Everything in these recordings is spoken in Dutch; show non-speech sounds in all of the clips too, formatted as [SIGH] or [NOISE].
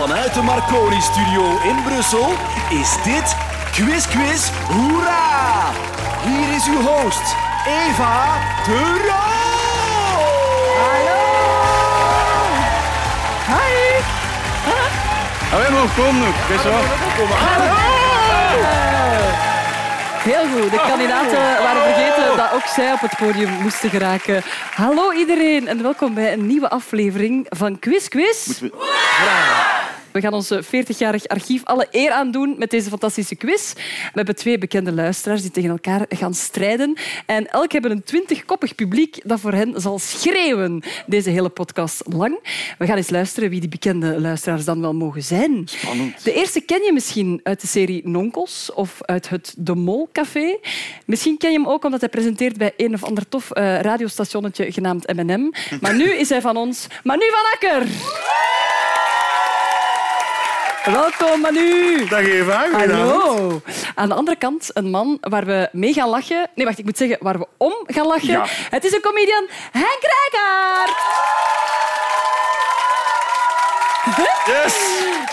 Vanuit de Marconi Studio in Brussel is dit Quiz Quiz Hoera! Hier is uw host, Eva de Roo! Hallo! Hi! Hallo, kom nog. Best wel. Heel goed. De kandidaten waren vergeten dat ook zij op het podium moesten geraken. Hallo iedereen en welkom bij een nieuwe aflevering van Quiz Quiz. We gaan ons 40-jarig archief alle eer aandoen met deze fantastische quiz. We hebben twee bekende luisteraars die tegen elkaar gaan strijden. En elk hebben een twintigkoppig publiek dat voor hen zal schreeuwen deze hele podcast lang. We gaan eens luisteren wie die bekende luisteraars dan wel mogen zijn. Spannend. De eerste ken je misschien uit de serie Nonkels of uit het De Mol Café. Misschien ken je hem ook omdat hij presenteert bij een of ander tof eh, radiostationnetje genaamd M&M. Maar nu is hij van ons Manu van Akker. Welkom, Manu. Dag Eva. Hallo. Aan de andere kant een man waar we mee gaan lachen. Nee, wacht, ik moet zeggen waar we om gaan lachen. Ja. Het is een comedian, Henk Rijkaard. Yes!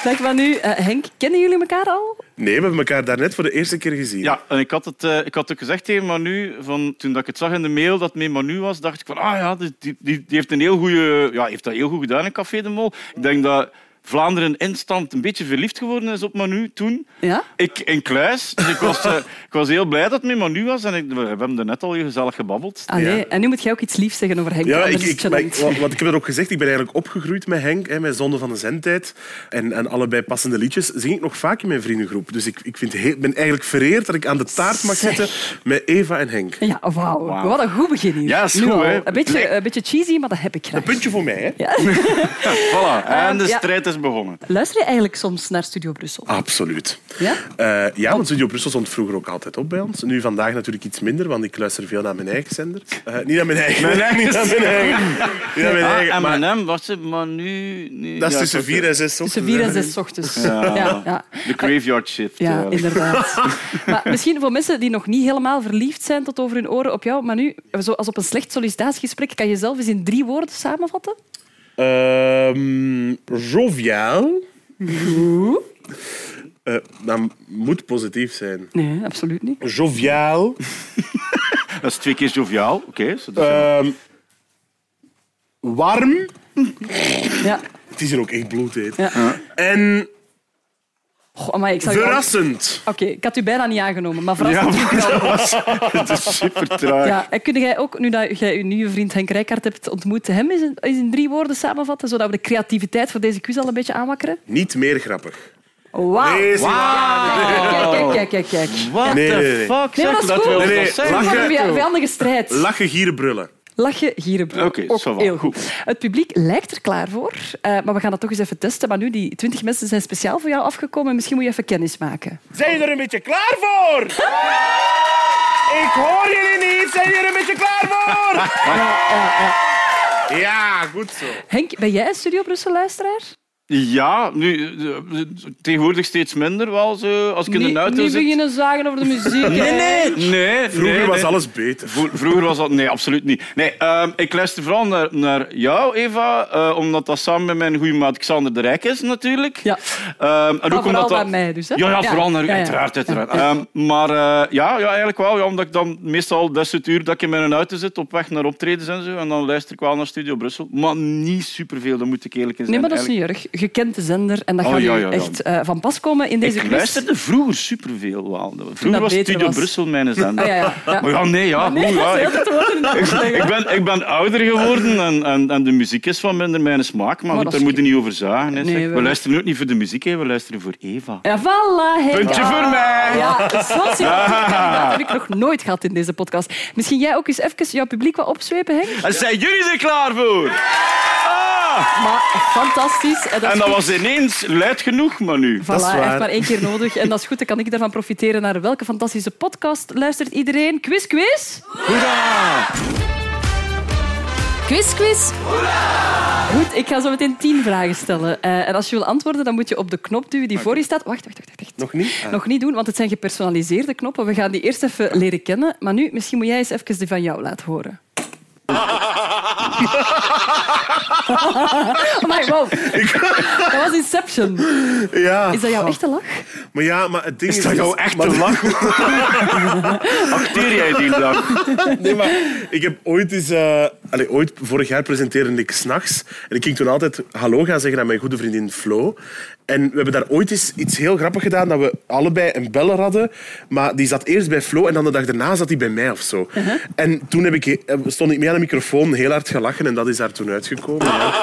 Dag Manu. Eh, Henk, kennen jullie elkaar al? Nee, we hebben elkaar daarnet voor de eerste keer gezien. Ja, en ik had het, eh, ik had ook gezegd tegen Manu, van, toen dat ik het zag in de mail dat het met Manu was, dacht ik van, ah ja, die, die, die heeft, een heel goeie, ja, heeft dat heel goed gedaan in Café de Mol. Ik denk dat Vlaanderen instant een beetje verliefd geworden is op Manu toen. Ja? Ik in kluis. Dus ik was, eh, ik was heel blij dat het met Manu was. En ik, we hebben er net al gezellig gebabbeld. Allee, Ja. En nu moet jij ook iets liefs zeggen over Henk. Ja, ik, ik, ik- want ik heb er ook gezegd, ik ben eigenlijk opgegroeid met Henk, hè, met Zonde van de Zendtijd. En, en allebei passende liedjes zing ik nog vaak in mijn vriendengroep. Dus ik, ik vind heel- ben eigenlijk vereerd dat ik aan de taart mag zitten met Eva en Henk. Ja, wauw. Wauw. Wat een goed begin hier. Ja, is goed, hè. Een beetje, een beetje cheesy, maar dat heb ik graag. Een puntje voor mij, hè? Ja. [LAUGHS] Voilà. [LAUGHS] En de strijd is begonnen. Luister je eigenlijk soms naar Studio Brussel? Absoluut. Ja? Eh, ja, want Studio Brussel stond vroeger ook altijd op bij ons. Nu vandaag natuurlijk iets minder, want ik luister veel naar mijn eigen zender. Eh, niet naar mijn eigen. Mijn [LAUGHS] eigen niet naar mijn eigen. Niet naar mijn eigen. Ah, maar M&M, was het, maar nu... nu dat is ja, tussen vier en zes Tussen ochtends, vier en zes ochtends. Ja. Ja, ja. De graveyard shift. Ja, ja. inderdaad. [LAUGHS] maar misschien voor mensen die nog niet helemaal verliefd zijn tot over hun oren op jou, maar nu, zoals op een slecht sollicitatiegesprek, kan je zelf eens in drie woorden samenvatten? Ehm, joviaal. Eh, dat moet positief zijn. Nee, absoluut niet. Joviaal. [LAUGHS] Dat is twee keer joviaal. Oké. dat- Ehm, warm. Ja. Het is hier ook echt bloedheet. Ja. En Amai, ik al- verrassend. Oké, ik had u bijna niet aangenomen, maar verrassend. Ja, maar dat was, [LAUGHS] het is super traag. Ja, en kun jij ook, nu dat jij uw nieuwe vriend Henk Rijkaard hebt ontmoet, hem eens in, eens in drie woorden samenvatten, zodat we de creativiteit voor deze quiz al een beetje aanwakkeren? Niet meer grappig. Wauw! Nee, zie- Kijk, kijk, kijk, kijk, kijk. What Nee, the fuck? Nee, maar zeg, dat is dat wil Nee, nee, lachen. Vijandige strijd. Lachen, gieren, brullen. Lachen, Oké, ook ça va. heel goed. Het publiek lijkt er klaar voor, eh, maar we gaan dat toch eens even testen. Maar nu, die twintig mensen zijn speciaal voor jou afgekomen. Misschien moet je even kennis maken. Zijn jullie er een beetje klaar voor? Ik hoor jullie niet. Zijn jullie er een beetje klaar voor? [LAUGHS] Ja, goed zo. Henk, ben jij een Studio Brussel luisteraar? Ja, nu, eh, tegenwoordig steeds minder wel zo. Als ik in Niet, een auto niet zit. beginnen zagen over de muziek. Nee, nee, nee. Vroeger nee, was nee. alles beter. Vro- Vroeger was dat... Nee, absoluut niet. Nee, ehm, ik luister vooral naar, naar jou, Eva, eh, omdat dat samen met mijn goede maat Xander de Rijk is, natuurlijk. Ja. Ehm, en Maar ook vooral omdat dat... bij mij dus. Hè? Ja, ja, vooral naar u, Ja, ja. uiteraard. uiteraard. Ehm, maar eh, ja, ja, eigenlijk wel. Ja, omdat ik dan meestal dat soort uur dat ik in mijn auto zit, op weg naar optredens en zo. En dan luister ik wel naar Studio Brussel. Maar niet superveel, dat moet ik eerlijk in Nee, zijn. maar dat is niet erg. Je kent de zender en dat Oh, gaat ja, u ja, ja. echt eh, van pas komen in deze Ik quiz. luisterde vroeger superveel wel. Vroeger was Studio was. Brussel mijn zender. Ah. Maar ja, nee, ja. Nee, ja, dat ik- dat [LAUGHS] ik, ben, ik ben ouder geworden en, en, en de muziek is van minder mijn smaak. Maar, dat goed, is daar moet je niet over zagen. Hè, Nee, zeg. we- we luisteren ook niet voor de muziek, hè. we luisteren voor Eva. Ja, voilà. Puntje voor mij. Ja, kandidaat heb ik nog nooit gehad in deze podcast. Misschien jij ook eens even jouw publiek wat opzwepen, Henk? En zijn jullie er klaar voor? Maar fantastisch. En dat, En was ineens luid genoeg, maar nu. Voilà, Dat is hij heeft waar. maar één keer nodig. En dat is goed, dan kan ik daarvan profiteren. Naar welke fantastische podcast luistert iedereen? Quiz, quiz? Hoera! Quiz, quiz? Goed, ik ga zo meteen tien vragen stellen. Eh, en als je wil antwoorden, dan moet je op de knop duwen die voor je staat. Wacht, wacht, wacht. wacht. Nog niet? Ah. Nog niet doen, want het zijn gepersonaliseerde knoppen. We gaan die eerst even leren kennen. Maar nu, misschien moet jij eens even die van jou laten horen. [LAUGHS] Maar wow. Dat was Inception. Ja. Is dat jouw echte lach? Maar ja, maar het ding is... Is dat jouw echte maar- lach? [LAUGHS] Acteer jij die dag? Nee, maar ik heb ooit eens... eh, allee, ooit, vorig jaar presenteerde ik s'nachts. En ik ging toen altijd hallo gaan zeggen aan mijn goede vriendin Flo. En we hebben daar ooit eens iets heel grappig gedaan, dat we allebei een beller hadden. Maar die zat eerst bij Flo en dan de dag daarna zat hij bij mij of zo. En toen heb ik, eh, stond ik mee aan de microfoon, heel hard gelachen en dat is daar toen uitgekomen. Ja. [LAUGHS]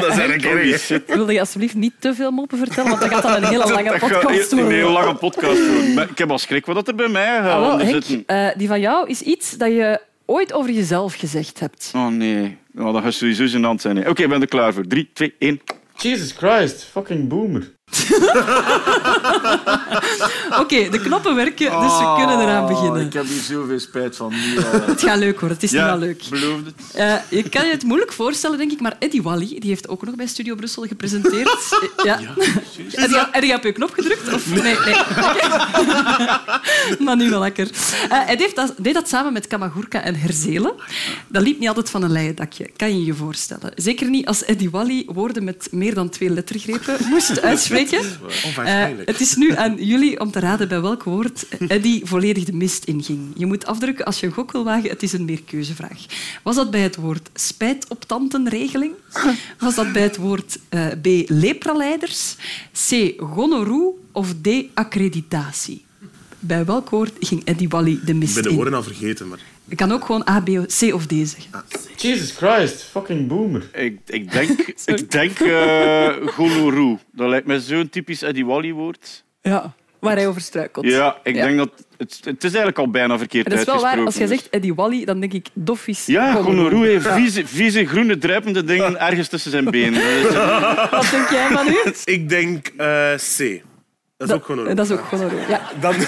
dat is eigenlijk erg. Wilde je alsjeblieft niet te veel moppen vertellen? Want dat gaat dan een hele [LAUGHS] lange Dat gaat podcast een worden. hele lange podcast worden. Ik heb al schrik wat er bij mij gaat Ah, Henk, eh, die van jou is iets dat je ooit over jezelf gezegd hebt. Oh nee, oh, dat gaat sowieso zijn hand zijn. Oké, ik ben er klaar voor. 3, 2, 1. Jesus Christ, fucking boomer. [LAUGHS] Oké, de knoppen werken, dus we kunnen eraan beginnen. heb hier zoveel spijt van. [LAUGHS] Het gaat leuk worden, het is Ja, wel leuk. beloof het. Eh, je kan je het moeilijk voorstellen, denk ik, maar Eddie Wally die heeft ook nog bij Studio Brussel gepresenteerd. [LAUGHS] Eh, ja. En die, en die heb je op knop gedrukt? Of? Nee, nee. maar nu wel lekker. Eh, hij deed dat, deed dat samen met Kamagurka en Herzelen. Dat liep niet altijd van een leien dakje, kan je je voorstellen. Zeker niet als Eddie Wally woorden met meer dan twee lettergrepen moest uitspreken. Eh, het is nu aan jullie om te raden bij welk woord Eddie volledig de mist inging. Je moet afdrukken als je een gok wil wagen. Het is een meerkeuzevraag. Was dat bij het woord spijtoptantenregeling? Was dat bij het woord eh, B. lepraleiders? C. Gonorroe? Of D. accreditatie? Bij welk woord ging Eddie Wally de Ik mist ben de in? woorden al vergeten, maar... Je kan ook gewoon A, B, C of D zeggen. Jesus Christ, fucking boomer. Ik, ik denk, [LAUGHS] ik denk eh gonorrhoe. Dat lijkt mij zo'n typisch Eddie Wally-woord. Ja. Waar hij over struikelt. Ja, ik Ja. denk dat... Het, het is eigenlijk al bijna verkeerd dat is wel waar, als jij uitgesproken, zegt Eddie Wally, dan denk ik doffies. dus- Ja, gonorrhoe heeft vieze, vieze, groene, druipende dingen [LAUGHS] ergens tussen zijn benen. Wat denk jij van u? Ik denk eh, C. Dat is ook gewoon. Dat is ook gonorroe. Ja. Dan... [LAUGHS]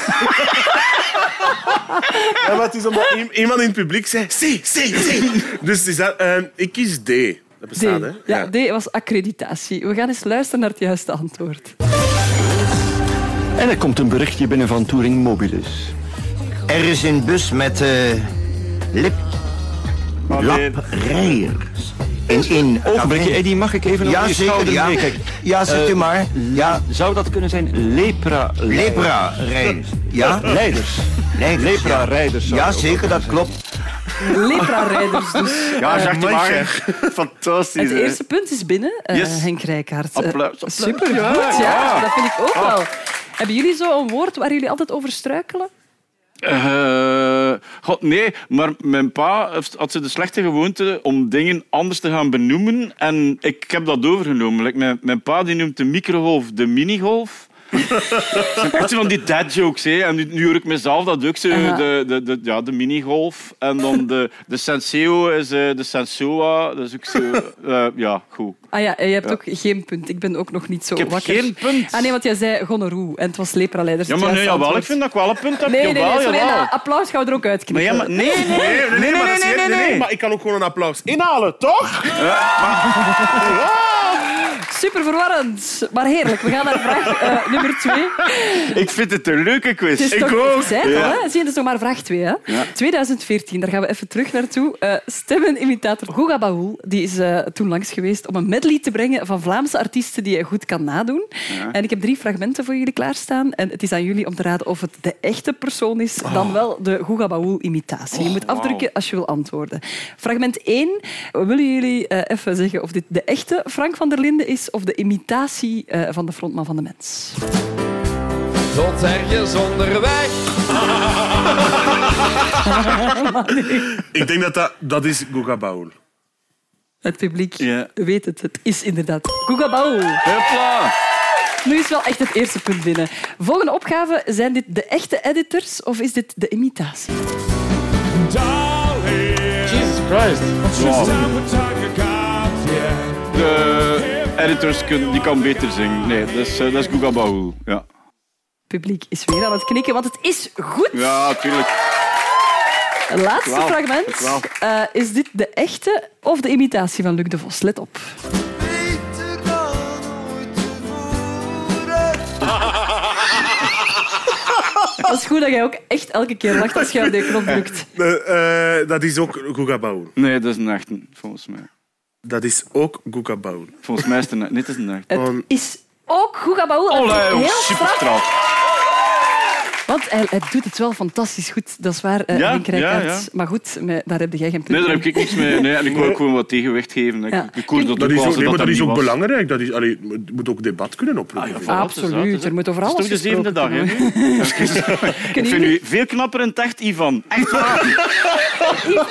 ja, maar het is omdat iemand in het publiek zei C, C, C. Dus is dat, eh, ik kies D. Dat D. bestaat, hè? Ja, D was accreditatie. We gaan eens luisteren naar het juiste antwoord. En er komt een berichtje binnen van Touring Mobilis. Er is een bus met eh lip... laprijers. En in... Ogenblikje, Eddie, mag ik even Ja, je zeker. schouder Ja, meekijken? ja zegt u Eh, maar. Ja, Zou dat kunnen zijn lepra... lepra-rijders. Ja? Leiders. Leiders, Lepra-rijders. zou Ja, je zeker, dat klopt. Lepra-rijders dus. ja, zeg man, maar. [LAUGHS] Fantastisch. Het hè. eerste punt is binnen, eh, Yes. Henk Rijkaard. Eh, Applaus, applaus. Super Ja, goed, ja. ja. Dat vind ik ook wel. Hebben jullie zo een woord waar jullie altijd over struikelen? Eh, nee, maar mijn pa had de slechte gewoonte om dingen anders te gaan benoemen. En ik heb dat overgenomen. Mijn, mijn pa die noemt de microgolf de minigolf. Het zijn echt zo van die dad jokes. Hè. En nu, nu hoor ik mezelf dat ook zo. De, de, de, ja, de minigolf. En dan de, de Senseo is eh, de Sensoa. Dat is ook zo... eh, ja, goed. Ah ja, en je hebt ook geen punt. Ik ben ook nog niet zo Ik heb wakker. geen punt. Ah nee, want jij zei gonorroe en het was lepraleiders. Ja, maar nee, jawel, ik vind dat ik wel een punt heb. Nee, nee, nee, jawel. dat applaus gaan we er ook Maar uitknippen. ja, maar nee, nee, nee, nee, nee, maar nee, nee, nee. Maar ik kan ook gewoon een applaus inhalen, toch? Super verwarrend, maar heerlijk. We gaan naar vraag eh, nummer twee. Ik vind het een leuke quiz. Het is Ik ook. Al, Ja. hè? Zie je, het is nog maar vraag 2. Hè? 2014, daar gaan we even terug naartoe. Eh stemmenimitator Goga Baoul die is eh, toen langs geweest om een medley te brengen van Vlaamse artiesten die hij goed kan nadoen. En ik heb drie fragmenten voor jullie klaarstaan. En het is aan jullie om te raden of het de echte persoon is, dan wel de Goga Baoul-imitatie. je moet afdrukken als je wil antwoorden. Fragment 1. Willen jullie eh, even zeggen of dit de echte Frank van der Linden is of de imitatie van de frontman van de mens? Tot ergens onderweg. Ik denk dat dat, dat is Goga Baul. Het publiek Ja. weet het. Het is inderdaad Goga Baoul. Hopla. Nu is wel echt het eerste punt binnen. Volgende opgave. Zijn dit de echte editors of is dit de imitatie? Jesus Christ. De editors kun, die kan beter zingen. Nee, dat is, eh, dat is Guga Baul. Ja. Het publiek is weer aan het knikken, want het is goed. ja, tuurlijk. Laatste fragment. Eh, is dit de echte of de imitatie van Luc de Vos? Let op. [LAUGHS] Het is goed dat jij ook echt elke keer lacht als je op die knop drukt. Eh, eh, dat is ook Gugabau. Nee, dat is een echte, volgens mij. Dat is ook Gugabau. Volgens mij is het een het is een echte. Het is ook is Olé, heel super straf. Want hij, hij doet het wel fantastisch goed. Dat is waar, eh, Ja, ja, ja. Maar goed, met- daar heb jij geen punt Nee, daar heb ik niks mee. Nee, en ik wil ook gewoon wat tegenwicht geven. Ik, Ja. ik hoorde dat Dat ook is ook, ze nee, maar dat is ook was. belangrijk. Dat is, allee, het moet ook debat kunnen oproepen. Ah, absoluut. Er moet over alles Het is toch de zevende dag, hè? [LAUGHS] Ik vind jullie- u veel knapper in het echt, Ivan. Echt waar.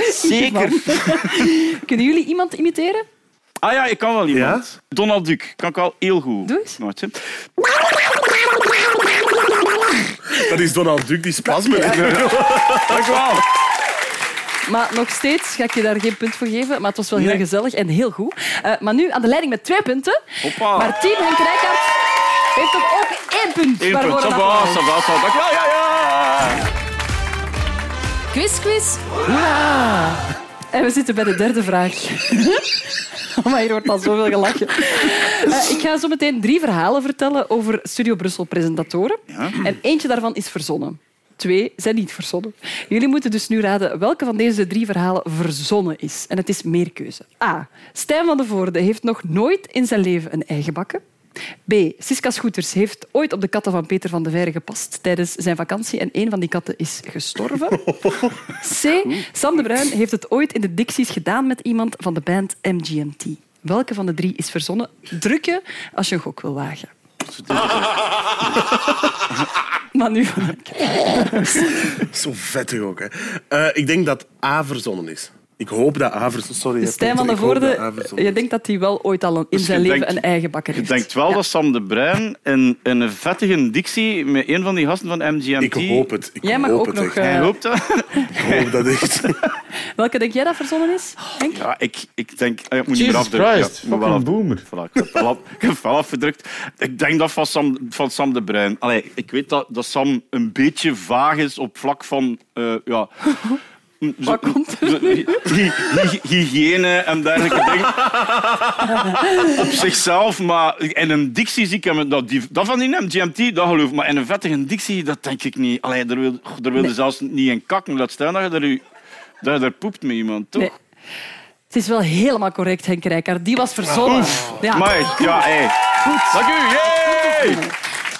[LAUGHS] Zeker. [LAUGHS] Kunnen jullie iemand imiteren? Ah ja, ik kan wel iemand. Donald Duck kan ik al heel goed. Doe eens. Dat is Donald Duck, die spasme. Dank u wel. Maar nog steeds ga ik je daar geen punt voor geven. Maar het was wel heel Nee. gezellig en heel goed. Eh, maar nu aan de leiding met twee punten. Hoppa. Maar team Henk Rijkaard heeft toch ook één punt. Eén punt. Ça va, ça va, ça va. Dank u wel. Ja, ja. Quiz, quiz. Hoera. En we zitten bij de derde vraag. [LAUGHS] Oh, maar hier wordt al zoveel gelachen. Eh, ik ga zo meteen drie verhalen vertellen over Studio Brussel-presentatoren. En eentje daarvan is verzonnen. Twee zijn niet verzonnen. Jullie moeten dus nu raden welke van deze drie verhalen verzonnen is. En het is meerkeuze. A. Stijn van de Voorde heeft nog nooit in zijn leven een ei gebakken. B. Siska Scooters heeft ooit op de katten van Peter van de Veire gepast tijdens zijn vakantie en een van die katten is gestorven. [LAUGHS] C. Sam de Bruin heeft het ooit in de Dixies gedaan met iemand van de band MGMT. Welke van de drie is verzonnen? Druk je als je een gok wil wagen. [LAUGHS] Maar nu... Zo vettig ook. Hè. Eh, ik denk dat A verzonnen is. Ik hoop dat A verzonnen Sorry. hè, Stijn van de Voorde, je denkt dat hij wel ooit al in Dus zijn je leven denkt- een eigen bakker Je heeft. denkt wel Ja. dat Sam de Bruin en, en een vettige dictie met een van die gasten van MGMT... Ik hoop het. Ik Jij mag hoop ook het nog, echt. eh, hoopt dat. Ik hoop dat echt. [LAUGHS] Welke denk jij dat verzonnen is, Henk? Ja, ik, ik denk... ah, Ik moet niet meer Jesus afdrukken. Christ, Ja, wel fucking af- boomer. Voilà, ik, heb wel afgedrukt. Ik denk dat van Sam, van Sam de Bruin. Allee, ik weet dat, dat Sam een beetje vaag is op vlak van... eh, ja, Wat komt er zo- hy- hy- hygiëne en dergelijke dingen. op zichzelf, maar in een dictie zie ik hem... Dat, die, dat van die MGMT, dat geloof ik. Maar in een vettige dictie, dat denk ik niet. Allee, daar wil, daar wil je zelfs niet in kakken. Laat staan dat je daar, dat je daar poept met iemand, toch? Nee. Het is wel helemaal correct, Henk Rijkaard. Die was verzonnen. Ja, Maar ja, hey. goed. Dank u. Yay!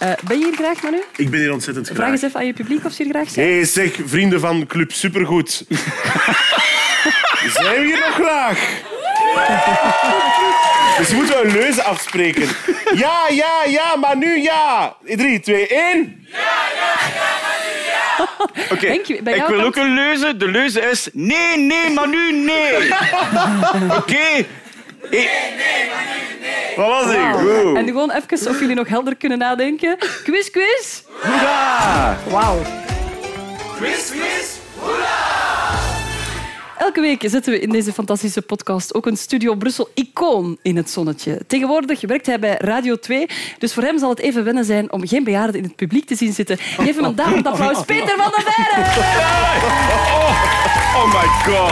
Eh, ben je hier graag, Manu? Ik ben hier ontzettend Vraag graag. eens even aan je publiek of ze hier graag zijn. Hé, hey, zeg, vrienden van Club Supergoed. [LAUGHS] Zijn we hier nog graag? Dus moeten we een leuze afspreken. Ja, ja, ja, maar nu ja. 3, 2, 1. Oké, Henk, bij ik jou wil kan ook een leuze. De leuze is nee, nee, maar nu nee. [LAUGHS] Oké? Nee, nee, maar nu. Wat was ik? Goed. En gewoon even of jullie nog helder kunnen nadenken. Quiz, quiz. Hoera! Wauw. Elke week zetten we in deze fantastische podcast ook een Studio Brussel-icoon in het zonnetje. Tegenwoordig werkt hij bij Radio 2, dus voor hem zal het even wennen zijn om geen bejaarden in het publiek te zien zitten. Geef hem een daverend applaus. Peter van der Veire! Oh my god.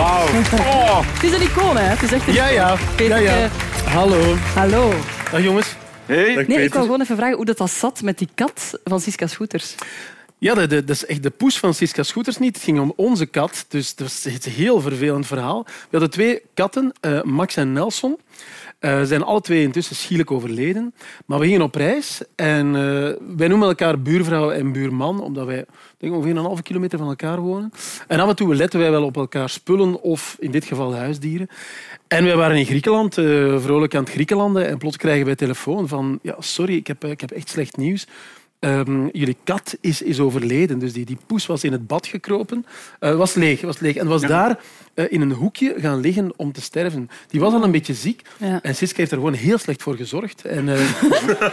Oh. Het is een icoon, hè? Het is echt een... Ja, ja. Peter, ja, ja. Hallo. hallo. Dag jongens. Hey. Nee, ik wou gewoon even vragen hoe dat, dat zat met die kat van Siska Scooters. Ja, dat, dat is echt de poes van Siska Scooters niet. Het ging om onze kat, dus dat is een heel vervelend verhaal. We hadden twee katten, eh, Max en Nelson. Ze zijn alle twee intussen schielijk overleden. Maar we gingen op reis en eh, wij noemen elkaar buurvrouw en buurman, omdat wij denk, ik, ongeveer een halve kilometer van elkaar wonen. En af en toe letten wij wel op elkaar spullen of in dit geval huisdieren. En wij waren in Griekenland, eh, vrolijk aan het Griekenlanden. En plots krijgen wij telefoon van... Ja, sorry, ik heb, ik heb echt slecht nieuws. Ehm, jullie kat is, is overleden. Dus die, die poes was in het bad gekropen. Eh, was leeg, was leeg. En was daar in een hoekje gaan liggen om te sterven. Die was al een beetje ziek. Ja. En Siska heeft er gewoon heel slecht voor gezorgd. En eh,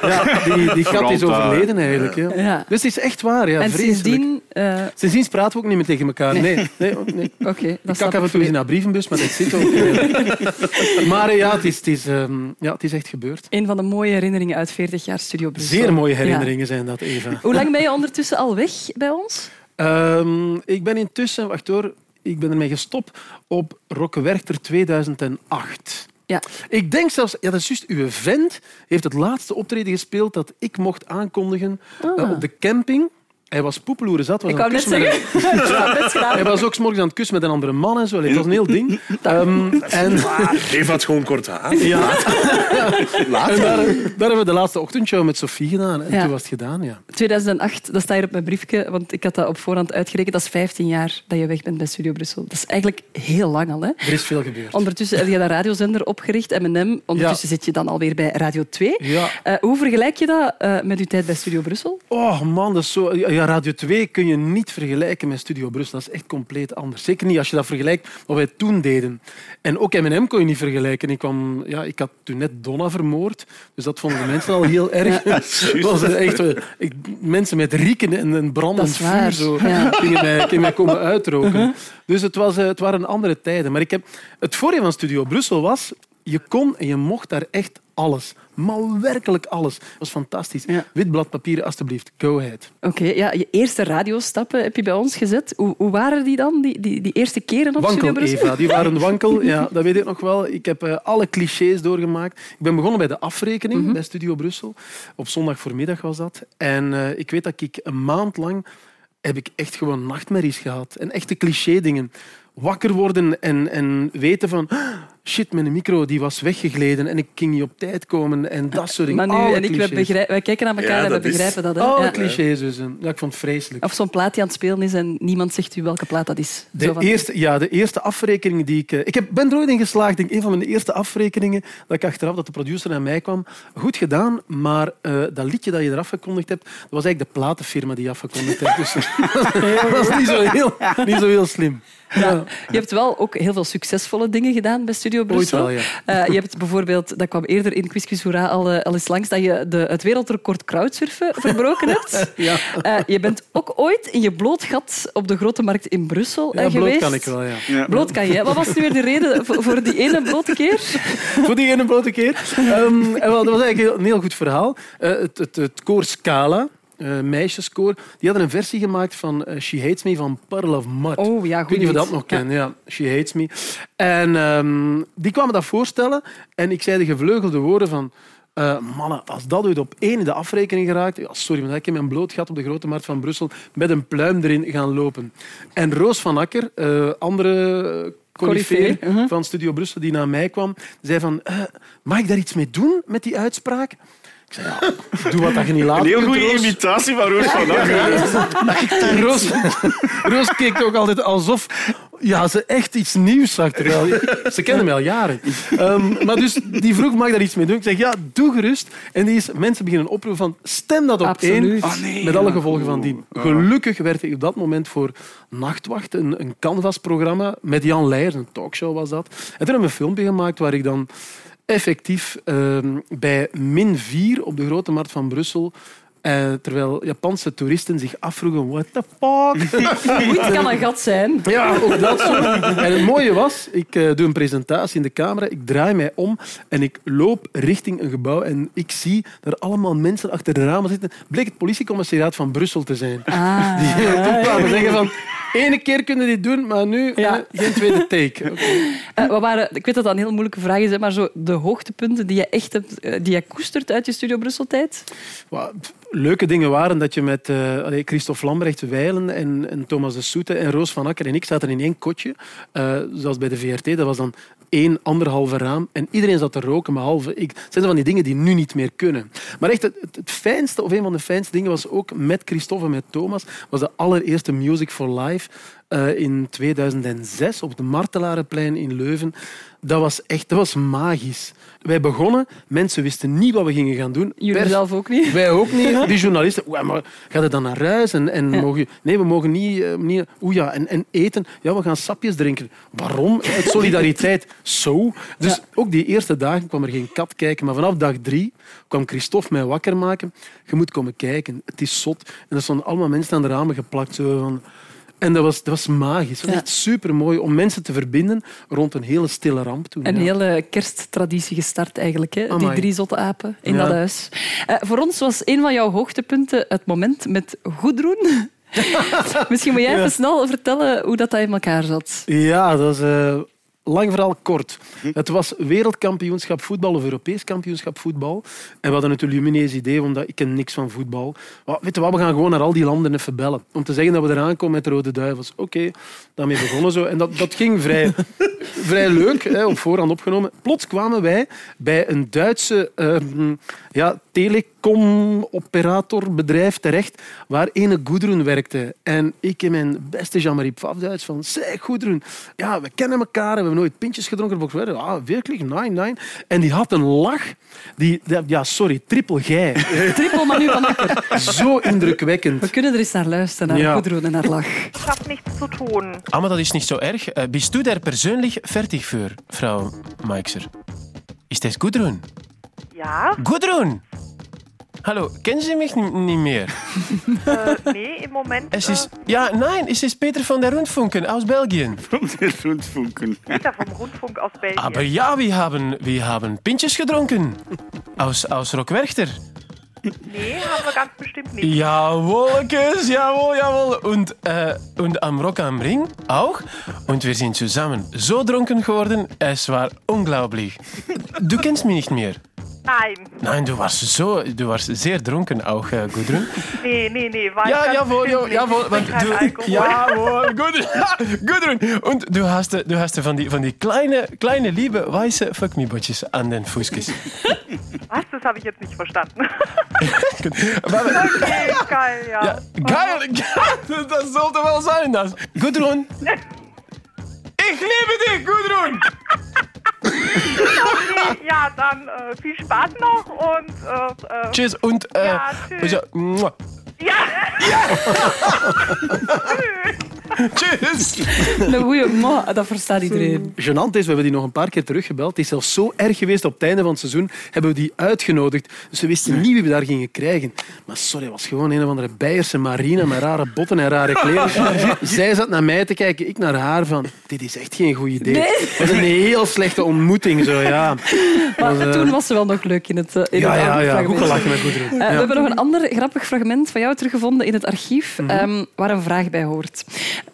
[LAUGHS] ja, die, die kat is daar. overleden eigenlijk. Ja. Ja. Dus het is echt waar. Ja, en vreselijk. sindsdien... eh, Sindsdien praten we ook niet meer tegen elkaar. Nee, nee, oh, nee. [LAUGHS] Oké, Ik dat kak snap af en toe eens naar brievenbus, maar dat zit ook. eh. [LAUGHS] maar eh, ja, het is, het, is, ehm, ja, het is echt gebeurd. Een van de mooie herinneringen uit 40 jaar Studio Brussel. Zeer mooie Ja. herinneringen zijn dat, Eva. Hoe lang ben je ondertussen al weg bij ons? Ehm, ik ben intussen, wacht hoor, ik ben ermee gestopt op Rokkewerchter 2008. Ja. Ik denk zelfs, ja, dat is juist, uw vent heeft het laatste optreden gespeeld dat ik mocht aankondigen Ah. eh, op de camping. Hij was poepeloeren zat. Was Ik wou het net zeggen. [LAUGHS] Hij was ook 's morgens aan het kussen met een andere man en zo. Het was een heel ding. [LAUGHS] Ehm, en, Eva had gewoon kort haar. ja. [LAUGHS] en daar, daar hebben we de laatste ochtendshow met Sophie gedaan. En Ja. toen was het gedaan, ja. 2008, dat staat hier op mijn briefje, want ik had dat op voorhand uitgerekend. Dat is 15 jaar dat je weg bent bij Studio Brussel. Dat is eigenlijk heel lang al. Hè? Er is veel gebeurd. Ondertussen heb je dat radiozender opgericht, M&M. Ondertussen zit je dan alweer bij Radio 2. Ja. Eh, hoe vergelijk je dat eh, met je tijd bij Studio Brussel? Oh man, dat is zo... Ja, Radio 2 kun je niet vergelijken met Studio Brussel. Dat is echt compleet anders. Zeker niet als je dat vergelijkt wat wij toen deden. En ook M&M kon je niet vergelijken. Ik, kwam, ja, ik had toen net Donna vermoord, dus dat vonden de mensen al heel erg. Het [LAUGHS] was echt, ik, mensen met rieken en een brandend Dat vuur zo, Ja. gingen, mij, gingen mij komen [LAUGHS] uitroken. Dus het, was, eh, het waren andere tijden. Maar ik heb, het voordeel van Studio Brussel was, je kon en je mocht daar echt alles. Maar werkelijk alles. Dat was fantastisch. Ja. Wit blad papier, alstublieft. Go ahead. Oké, ja, je eerste radiostappen heb je bij ons gezet. Hoe, hoe waren die dan, die, die, die eerste keren op Studio Wankel? Eva. Die waren [LAUGHS] wankel, ja, dat weet ik nog wel. Ik heb eh, alle clichés doorgemaakt. Ik ben begonnen bij de afrekening Mhm. bij Studio Brussel. Op zondag voormiddag was dat. En eh, ik weet dat ik een maand lang heb ik echt gewoon nachtmerries gehad. En echte cliché-dingen. Wakker worden en, en weten van... "Ah, Shit, mijn micro die was weggegleden en ik ging niet op tijd komen. En dat soort dingen. Maar nu en ik, wij kijken naar elkaar Ja, en we begrijpen dat. Hè? Alle Ja. clichés dus. Ja, ik vond het vreselijk. Of zo'n plaat die aan het spelen is en niemand zegt u welke plaat dat is. Zo De van- eerste, ja, de eerste afrekening die ik... eh, Ik heb, ben er ooit in geslaagd. Ik denk, een van mijn eerste afrekeningen, dat ik achteraf, dat de producer naar mij kwam. Goed gedaan, maar eh, dat liedje dat je eraf gekondigd hebt, dat was eigenlijk de platenfirma die je afgekondigd hebt. Dus [LAUGHS] dat was niet zo heel, niet zo heel slim. Ja. Je hebt wel ook heel veel succesvolle dingen gedaan bij Studio Brussel. wel, ja. Eh, je hebt bijvoorbeeld, dat kwam eerder in Quiz Quiz Hoera al, eh, al eens langs, dat je de, het wereldrecord crowdsurfen verbroken hebt. [LAUGHS] Ja. Eh, je bent ook ooit in je bloot gat op de Grote Markt in Brussel eh, Ja, bloot geweest. kan ik wel, ja. Bloot kan je. Wat was nu weer de reden voor, voor die ene blote keer? [LAUGHS] Voor die ene blote keer. Ehm, en wel, dat was eigenlijk een heel goed verhaal. Eh, het, het, het koor Scala, eh meisjeskoor, die hadden een versie gemaakt van eh, She Hates Me van Puddle of Mud. Oh ja, Ik goed weet niet of je dat nog kent. Ja. She Hates Me. En ehm, die kwamen dat voorstellen en ik zei de gevleugelde woorden van... eh, mannen, als dat ooit op één in de afrekening geraakt... Ja, sorry, maar ik heb mijn bloot gat op de Grote Markt van Brussel met een pluim erin gaan lopen. En Roos van Akker, andere coryfeer mhm. van Studio Brussel, die naar mij kwam, zei van... mag ik daar iets mee doen met die uitspraak? Ik zei, ja, doe wat dat je niet laat Een heel goede Roos. imitatie van Roos van Akker. Roos, Roos keek ook altijd alsof ja, ze echt iets nieuws zag. Terwijl, ze kennen mij al jaren. Ehm, maar dus die vroeg, mag ik daar iets mee doen? Ik zeg, ja, doe gerust. En die is, mensen beginnen oproepen van, stem dat op Absoluut. één. Nee, met alle ja. gevolgen van dien. Gelukkig werd ik op dat moment voor Nachtwacht, een, een Canvas-programma, met Jan Leijers, een talkshow was dat. En toen hebben we een filmpje gemaakt waar ik dan effectief ehm, bij min 4 op de Grote Markt van Brussel eh, terwijl Japanse toeristen zich afvroegen, what the fuck? [LAUGHS] Hoe het kan een gat zijn. Ja, ook dat zo. En het mooie was, ik eh, doe een presentatie in de camera, ik draai mij om en ik loop richting een gebouw en ik zie er allemaal mensen achter de ramen zitten. Bleek het politiecommissariaat van Brussel te zijn. Ah, Die toen kwamen zeggen van, ene keer kunnen dit doen, maar nu Ja. eh, geen tweede take. Oké. [LAUGHS] Eh, wat waren, ik weet dat dat een heel moeilijke vraag is, maar zo de hoogtepunten die je echt hebt, eh, die je koestert uit je Studio Brussel-tijd? Leuke dingen waren dat je met eh, Christophe Lambrecht Wijlen en, en Thomas de Soete en Roos van Akker en ik zaten in één kotje, zoals bij de VRT. Dat was dan één, anderhalve raam en iedereen zat te roken, behalve ik. Dat zijn van die dingen die nu niet meer kunnen. Maar echt, het, het fijnste, of een van de fijnste dingen was ook met Christophe en met Thomas, was de allereerste Music for Life eh, in 2006 op de Martelarenplein in Leuven. Dat was echt dat was magisch. Wij begonnen, mensen wisten niet wat we gingen gaan doen. Jullie Pers- zelf ook niet? wij ook niet. [LAUGHS] Die journalisten, "Oeh, maar gaat het dan naar huis? En, en Ja. mogen, nee, we mogen niet... eh, niet ja, en, en eten. Ja, we gaan sapjes drinken. Waarom? Uit solidariteit. [LAUGHS] Zo. Dus Ja. ook die eerste dagen kwam er geen kat kijken. Maar vanaf dag drie kwam Christophe mij wakker maken. Je moet komen kijken. Het is zot. En er stonden allemaal mensen aan de ramen geplakt. Zo van... En dat was, dat was magisch. Het was echt supermooi om mensen te verbinden rond een hele stille ramp toen. Een hele kersttraditie gestart eigenlijk, hè? die drie zotte apen in dat huis. Eh, voor ons was een van jouw hoogtepunten het moment met Goedroen. [LAUGHS] Misschien moet jij even snel vertellen hoe dat, dat in elkaar zat. Ja, dat was, eh, lang verhaal kort. Het was wereldkampioenschap voetbal of Europees kampioenschap voetbal. En we hadden niet eens idee, omdat ik ken niks van voetbal. Maar weet je wat, we gaan gewoon naar al die landen even bellen. Om te zeggen dat we eraan komen met de Rode Duivels. Oké, daarmee begonnen zo. En dat, dat ging vrij, [LAUGHS] vrij leuk, hè, op voorhand opgenomen. Plots kwamen wij bij een Duitse ehm, ja, telecom-operatorbedrijf terecht, waar ene Goedroen werkte. En ik in mijn beste Jean-Marie Pfaff Duits van, zeg Goedroen, ja, we kennen elkaar, we hebben nooit pintjes gedronken. Ah, werkelijk? Nine, nine. En die had een lach, die, die- ja, sorry, triple gij. [LAUGHS] Trippel Manu van Akker. Zo indrukwekkend. We kunnen er eens naar luisteren, naar Ja. Gudrun en haar lach. Habe nichts zu tun. Ah, maar dat is niet zo erg. Uh, bist du der persönlich fertig für, Frau Meixer? Ist das Gudrun? Ja, Gudrun! Hallo, kennen Sie mich n- nicht mehr? äh, [LAUGHS] nee, im Moment Es ist, ja, nein, es ist Peter von der Rundfunken aus Belgien. Van de Rundfunken. Peter vom Rundfunk aus Belgien. Aber ja, wir haben, wir haben Pintjes gedronken. Aus, aus Rockwerchter. Nee, haben wir ganz bestimmt nicht. Jawohl, Kus, jawohl, jawohl. Und, äh, und am Rock am Ring auch. Und wir sind zusammen so dronken geworden, es war unglaublich. Du kennst mich nicht mehr. Nein, Nein, du warst so, du warst sehr dronken auch, äh, Gudrun. nee, nee, nee, war Ja, jawohl, ja, jawohl. Du, jawohl, Gudrun. [LAUGHS] Gudrun. Und du hast, du hast van die, van die kleine, kleine liebe weiße Fuck Me Botjes an den Fußkissen. [LAUGHS] Was? Das habe ich jetzt nicht verstanden. [LAUGHS] Okay, geil, ja. Ja, geil, geil, das sollte wel sein, das. Gudrun. Ich liebe dich, Gudrun. Ja, dann äh, viel Spaß noch und äh, äh, Tschüss und äh, Ja, tschüss. also, muah. ja. [LAUGHS] [LAUGHS] tschüss. [LAUGHS] Een goeie ma, dat verstaat iedereen. Gênant is, we hebben die nog een paar keer teruggebeld. Het is zelfs zo erg geweest op het einde van het seizoen. Hebben we die uitgenodigd. Dus we wisten niet wie we daar gingen krijgen. Maar sorry, het was gewoon een of andere Beierse marine met rare botten en rare kleren. [LAUGHS] Zij zat naar mij te kijken, ik naar haar van... Dit is echt geen goed idee. Nee. Het was een heel slechte ontmoeting. Zo, ja. Maar Was, eh, toen was ze wel nog leuk in het, eh, in Ja, het ja, ja. Goed gelachen met Goederen. Eh, We hebben nog een ander grappig fragment van jou teruggevonden in het archief, Mhm. ehm, waar een vraag bij hoort.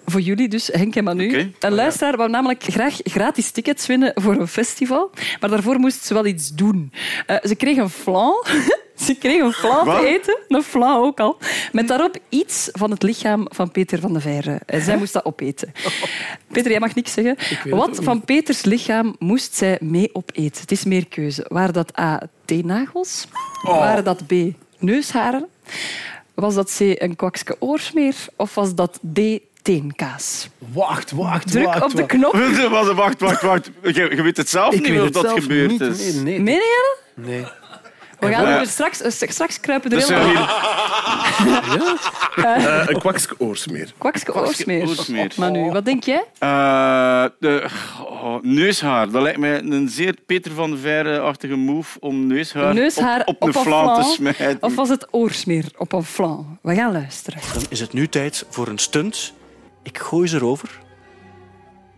Voor jullie dus, Henk en Manu. Een luisteraar wou namelijk graag gratis tickets winnen voor een festival, maar daarvoor moest ze wel iets doen. Eh, ze kreeg een flan. [LAUGHS] Ze kreeg een flan te eten, een flan ook al, met daarop iets van het lichaam van Peter van de Veire. En zij moest dat opeten. Peter, jij mag niks zeggen. Wat van Peters lichaam moest zij mee opeten? Het is meer keuze. Waren dat A, teennagels? Waren dat B, neusharen? Was dat C, een kwakske oorsmeer? Of was dat D, teenkaas? Wacht, wacht, Druk wacht. op de wacht. knop. Wacht, wacht, wacht, wacht. Je, je weet het zelf Ik niet weet of het dat zelf gebeurd niet. is. Nee, nee. Meen je dat? nee. We gaan er straks, eh, straks kruipen er Dus hier, [LAUGHS] Eh, een kwakske oorsmeer. Kwakske oorsmeer. oorsmeer. Manu, wat denk jij? Eh, de, oh, neushaar. Dat lijkt mij een zeer Peter van de Veire-achtige move om neushaar, Neushaar op, op, een flan te smijten. Of was het oorsmeer op een flan? We gaan luisteren. Dan is het nu tijd voor een stunt. Ik gooi ze erover.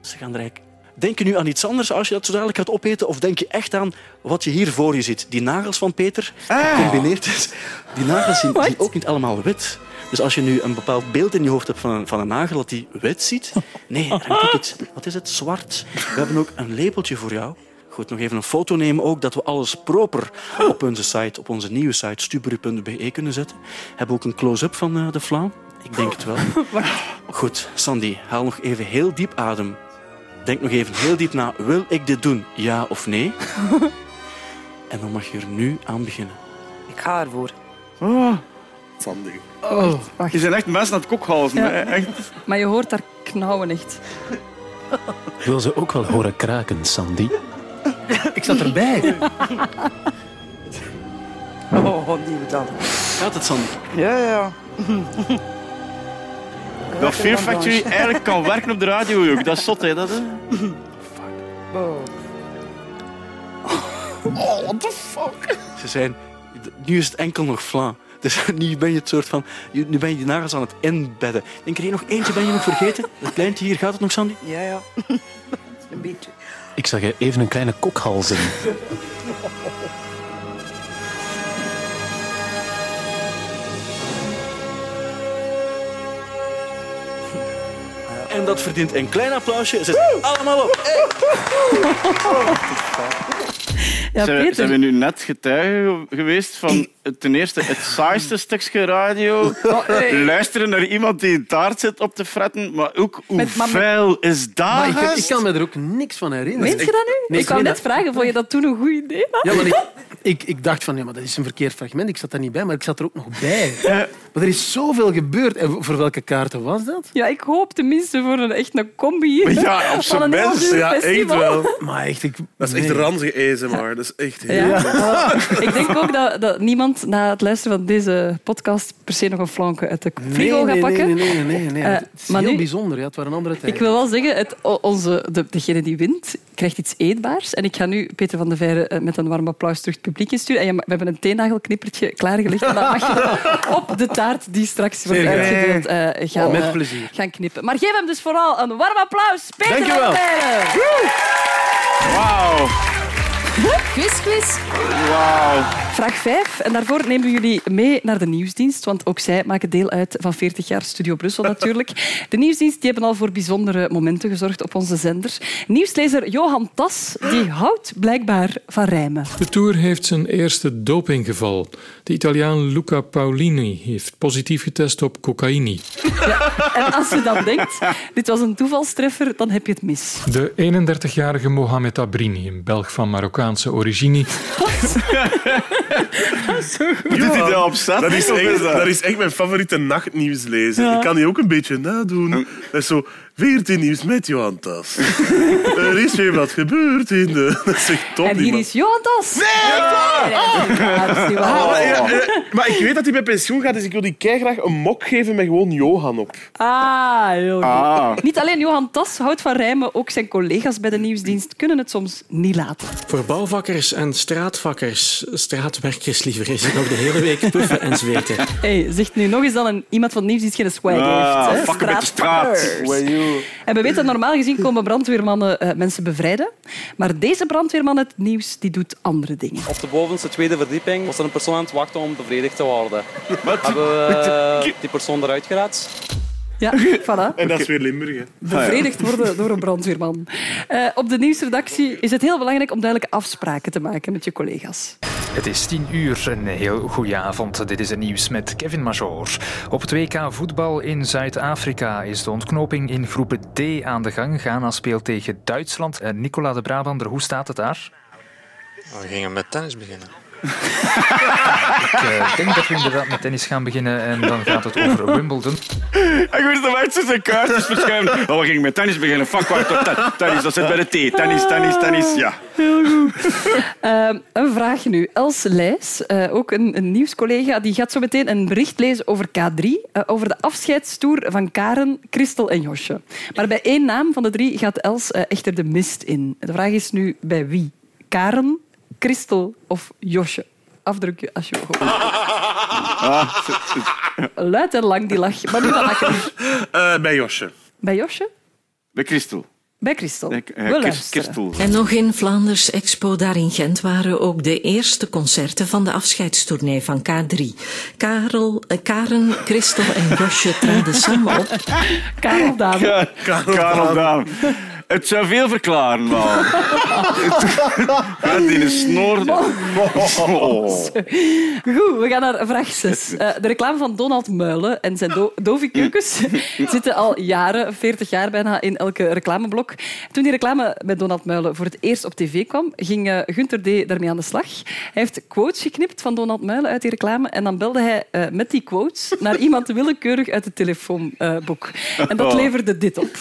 Ze gaan er eigenlijk... Denk je nu aan iets anders als je dat zo dadelijk gaat opeten? Of denk je echt aan wat je hier voor je ziet? Die nagels van Peter, gecombineerd is. Die nagels zijn, zijn ook niet allemaal wit. Dus als je nu een bepaald beeld in je hoofd hebt van een, van een nagel dat die wit ziet... Nee, er hangt ook iets... Wat is het? Zwart. We hebben ook een labeltje voor jou. Goed, nog even een foto nemen ook, dat we alles proper op onze site, op onze nieuwe site, stubru.be kunnen zetten. Hebben ook een close-up van eh, de flan? Ik denk het wel. [LAUGHS] Goed, Sandy, haal nog even heel diep adem. Denk nog even heel diep na. Wil ik dit doen? Ja of nee? [LAUGHS] En dan mag je er nu aan beginnen. Ik ga ervoor. Oh, Sandy. Oh. je zijn echt mensen aan het kokhalzen. Ja. hè. Echt. Maar je hoort daar knauwen echt. [LAUGHS] Wil ze ook wel horen kraken, Sandy? Ik zat erbij. Oh, nieuwe dan. Gaat het, Sandy? Ja, ja. Dat Fear Factory eigenlijk kan werken op de radio ook. Dat is zot, hè? Dat, hè? Ze zijn... Nu is het enkel nog flan. Dus [LAUGHS] nu ben je het soort van... Nu ben je die nagels aan het inbedden. Denk er hier nog eentje ben je nog vergeten? Dat kleintje hier, gaat het nog, Sandy? Ja, ja. [LAUGHS] Een beetje. Ik zag even een kleine kokhals in. [LAUGHS] dat verdient een klein applausje. Zet allemaal op. Hey. Ja, zijn, we- Peter. zijn we nu net getuigen geweest van ten eerste het saaiste [LAUGHS] stukje radio, hey. luisteren naar iemand die een taart zit op te fretten, maar ook hoe Met- maar vuil is dat? Maar ik, kan me er ook niks van herinneren. Weet je dat nu? Nee, ik wou meen net vragen, vond je dat toen een goed idee? Ja, maar ik, ik, ik dacht van, ja, maar dat is een verkeerd fragment. Ik zat daar niet bij, maar ik zat er ook nog bij. [LAUGHS] Maar er is zoveel gebeurd. En voor welke kaarten was dat? Ja, ik hoop tenminste voor een echt een combi. Ja, [LAUGHS] op van zijn minst. duur Ja, echt festival. wel. Maar echt, ik... Dat is echt nee. ranzige ASMR. Dat is echt heel... Ja. Ik denk ook dat, dat niemand na het luisteren van deze podcast per se nog een flanke uit de frigo nee, gaat pakken. Nee, nee, nee. nee, nee. Eh, het is maar heel nu- bijzonder. Ja, het waren andere tijden. Ik wil wel zeggen, het, onze, de, degene die wint, krijgt iets eetbaars. En ik ga nu Peter van de Veire eh, met een warm applaus terug het publiek insturen. En we hebben een teennagelknippertje klaargelegd. En dat mag je [LAUGHS] op de taart die straks wordt graag. uitgedeeld eh, gaan, Oh, met plezier. gaan knippen. Maar geef hem dus vooral een warm applaus. Peter Dank je van wel. de Veire. Wauw. Quiz, quiz. Wauw. Vraag 5. En daarvoor nemen we jullie mee naar de nieuwsdienst. Want ook zij maken deel uit van 40 jaar Studio Brussel [LAUGHS] natuurlijk. De nieuwsdienst die hebben al voor bijzondere momenten gezorgd op onze zender. Nieuwslezer Johan Tas die houdt blijkbaar van rijmen. De Tour heeft zijn eerste dopinggeval. De Italiaan Luca Paolini heeft positief getest op cocaïne. En als je dan denkt, dit was een toevalstreffer, dan heb je het mis. De 31-jarige Mohamed Abrini, een Belg van Marokkaanse origine, [LAUGHS] Doet hij dat op? Dat is, echt, dat- dat is echt mijn favoriete nachtnieuws Ja. Ik kan die ook een beetje nadoen. Dat is zo... 14 nieuws met Johan Tas. [LAUGHS] er is weer wat gebeurd in de... [LAUGHS] Dat is echt top, En die hier is Johan Tas. Nee! Ja, dat. Ah, maar, ja, eh, maar ik weet dat hij met pensioen gaat, dus ik wil die graag een mok geven met gewoon Johan op. Ah, heel goed. Ah. Niet alleen Johan Tas houdt van rijmen, ook zijn collega's bij de nieuwsdienst kunnen het soms niet laten. Voor bouwvakkers en straatvakkers, straatwerkers liever, is het nog de hele week puffen en zweten. Hey, zegt nu nog eens dan een, iemand van nieuwsdienst geen swag Ah, heeft. hè? de straat. En we weten, normaal gezien komen brandweermannen eh, mensen bevrijden. Maar deze brandweerman het nieuws die doet andere dingen. Op de bovenste tweede verdieping was er een persoon aan het wachten om bevredigd te worden. Hebben we eh, die persoon eruit geraakt? Ja, voilà. En dat is weer Limburg. Hè. Bevredigd worden door een brandweerman. Eh, op de nieuwsredactie is het heel belangrijk om duidelijke afspraken te maken met je collega's. Het is tien uur, een heel goede avond. Dit is het nieuws met Kevin Major. Op het WK voetbal in Zuid-Afrika is de ontknoping in groep D aan de gang. Ghana speelt tegen Duitsland. Nicola de Brabander, hoe staat het daar? We gingen met tennis beginnen. Ik eh, denk dat we inderdaad met tennis gaan beginnen en dan gaat het over Wimbledon. Ik wist dat zo zijn kaartjes verschuiven. [LAUGHS] Oh, we gingen met tennis beginnen. Fuck, wacht, tot ten- tennis, dat zit bij de T. Tennis, tennis, tennis, ja. Heel goed. Eh, een vraag nu. Els Leijs, eh, ook een, een nieuwscollega, die gaat zo meteen een bericht lezen over K3, eh, over de afscheidstoer van Karen, Christel en Josje. Maar bij één naam van de drie gaat Els echter de mist in. De vraag is nu bij wie? Karen, Christel of Josje? Afdrukje als je hoort. Luid en lang die lach. Maar nu dan lekker. Eh, bij Josje. Bij Josje? Bij Christel. Bij Christel. Eh, We luisteren. Christel. En nog in Vlaanders Expo daar in Gent waren ook de eerste concerten van de afscheidstournee van K3. Karel, eh, Karen, Christel en Josje traden samen op. Karel Daan. Ja, Karel Daan. Het zou veel verklaren, wel. Met die snor. Oh. Goed, we gaan naar vraag 6. de reclame van Donald Muilen en zijn do [LAUGHS] zitten al jaren, 40 jaar bijna, in elke reclameblok. Toen die reclame met Donald Muilen voor het eerst op tv kwam, ging eh, Gunther D. daarmee aan de slag. Hij heeft quotes geknipt van Donald Muilen uit die reclame en dan belde hij eh, met die quotes naar iemand willekeurig uit het telefoonboek. en dat Oh. leverde dit op.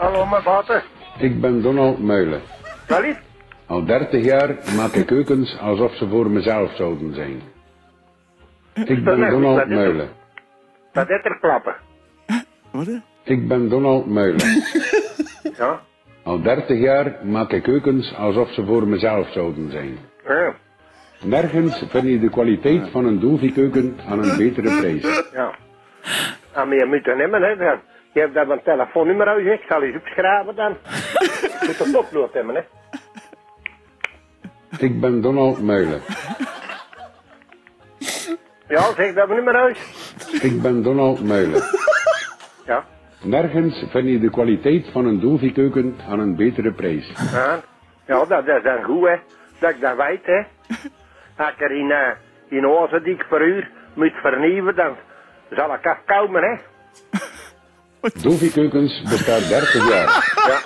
Hallo, mijn vader. Ik ben Donald Muilen. Wel iets? Al 30 jaar maak ik keukens alsof ze voor mezelf zouden zijn. Ik ben Donald er- Muilen. Dat is er klappen. Ik ben Donald Muilen. Ja? Al 30 jaar maak ik keukens alsof ze voor mezelf zouden zijn. Ja. Nergens vind je de kwaliteit van een dovi-keuken aan een betere prijs. Ja. En je moet het nemen, hè. Je hebt daar een telefoonnummer uit, ik zal eens opschrijven dan. [LAUGHS] Je moet het upload hebben, hè. Ik ben Donald Muilen. Ja, zeg dat nummer uit. Ik ben Donald Muilen. Ja. Nergens vind je de kwaliteit van een dovie aan een betere prijs. Ja, ja dat is dan goed, hè. Dat ik dat weet, hè. Als ik er in, eh in Ozendijk per uur moet vernieuwen, dan zal ik afkomen, hè. Dovie bestaat 30 jaar. Ja.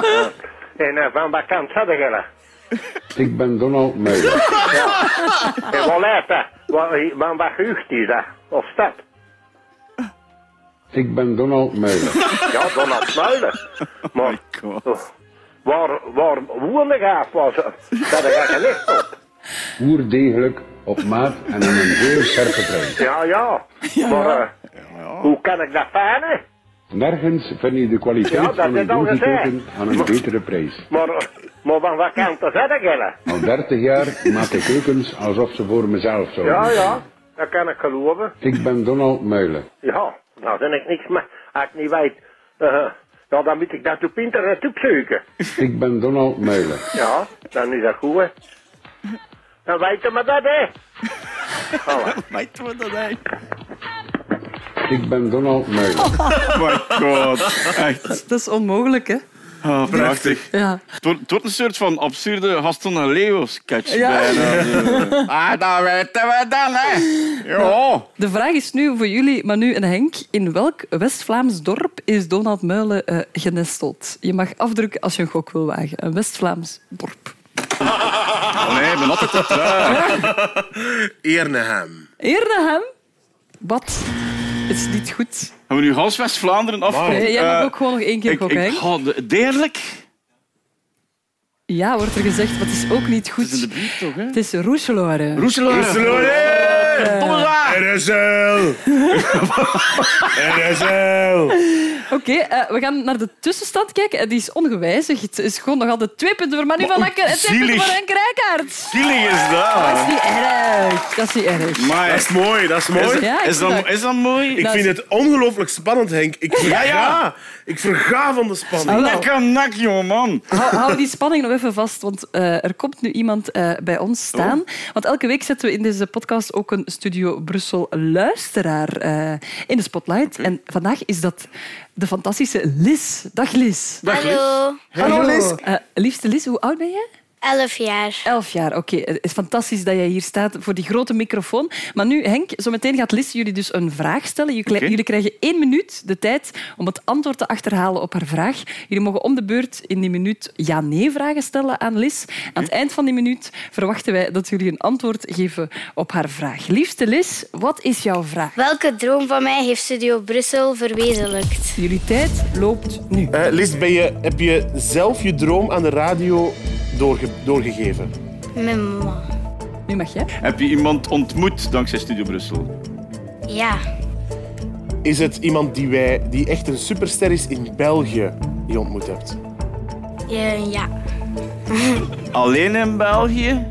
Ja. En eh, van wat kant hadden jullie? Ik ben Donald Meulen. Ja. En wat leidt dat? Wat, van wat gehucht is dat? Of stad? Ik ben Donald Meulen. Ja, Donald Muilen. Maar oh, waar, waar woonde je af was? Dat heb je gelicht op. Oerdegelijk, op maat en aan een heel scherpe prijs. Ja, ja. Maar eh, hoe kan ik dat fijnen? Nergens vind je de kwaliteit Ja, dat van een aan een betere prijs. Maar, maar van wat hadden jullie? Al 30 jaar maak ik keukens alsof ze voor mezelf zouden. Ja, ja. Dat kan ik geloven. Ik ben Donald Meulen. Ja, nou dan ik niks meer. Als ik niet weet, ja, dan moet ik dat op internet opzoeken. Ik ben Donald Meulen. Ja, dan is dat goed, hè. Dan weten we dat, hè. [LAUGHS] Oh, Weten we dat, hè? Ik ben Donald Meulen. Oh [LAUGHS] my god. Echt. Dat is onmogelijk, hè? Oh, prachtig. Ja. Het wordt, het wordt een soort van absurde Gaston en Leo sketch. Ja. bijna. [LAUGHS] ah, dat weten we dan, hè. Ja. De vraag is nu voor jullie, Manu en Henk. In welk West-Vlaams dorp is Donald Muilen eh, genesteld? Je mag afdrukken als je een gok wil wagen. Een West-Vlaams dorp. Oh, nee, ik ben altijd te traag. [LAUGHS] Eernehem. Eernehem? Wat? Het is niet goed. Hebben we nu Hals West-Vlaanderen af? Nee, jij mag Eh, ook gewoon nog één keer gokken, ik, Deerlijk? Ja, wordt er gezegd, maar het is ook niet goed. Het is in de buurt, toch? Hè? Het is Roeselare. Roeselare. Roeselare! RSL! [LAUGHS] RSL! Oké, eh, we gaan naar de tussenstand kijken. Eh, Die is ongewijzigd. Het is gewoon nog altijd twee punten voor Manu van Akker en twee punten voor Henk Rijkaard. Zielig is Dat is dat. niet erg. Dat is niet erg. Maar, Dat is mooi, dat is mooi. Ja, is, dat, is dat mooi? Ik vind het ongelooflijk spannend, Henk. Ik verga, ja. Ik verga van de spanning. Lekker nak, jongeman. Hou, hou die spanning nog even vast, want eh, er komt nu iemand eh, bij ons staan. Oh. Want elke week zetten we in deze podcast ook een Studio Brussel luisteraar eh, in de spotlight. En vandaag is dat de fantastische Liz. Dag Liz. Hallo. Hallo Liz. Eh, liefste Liz, hoe oud ben je? Elf jaar. Elf jaar, oké. Het is fantastisch dat jij hier staat voor die grote microfoon. Maar nu, Henk, zometeen gaat Liz jullie dus een vraag stellen. Jullie, krijgen één minuut de tijd om het antwoord te achterhalen op haar vraag. Jullie mogen om de beurt in die minuut ja-nee-vragen stellen aan Liz. Aan het eind van die minuut verwachten wij dat jullie een antwoord geven op haar vraag. Liefste Liz, wat is jouw vraag? Welke droom van mij heeft Studio Brussel verwezenlijkt? Jullie tijd loopt nu. Eh Liz, ben je, heb je zelf je droom aan de radio doorge- doorgegeven? Mijn mama. Nu mag jij. Heb je iemand ontmoet dankzij Studio Brussel? Ja. Is het iemand die, wij, die echt een superster is in België die je ontmoet hebt? Ja. ja. [LAUGHS] Alleen in België?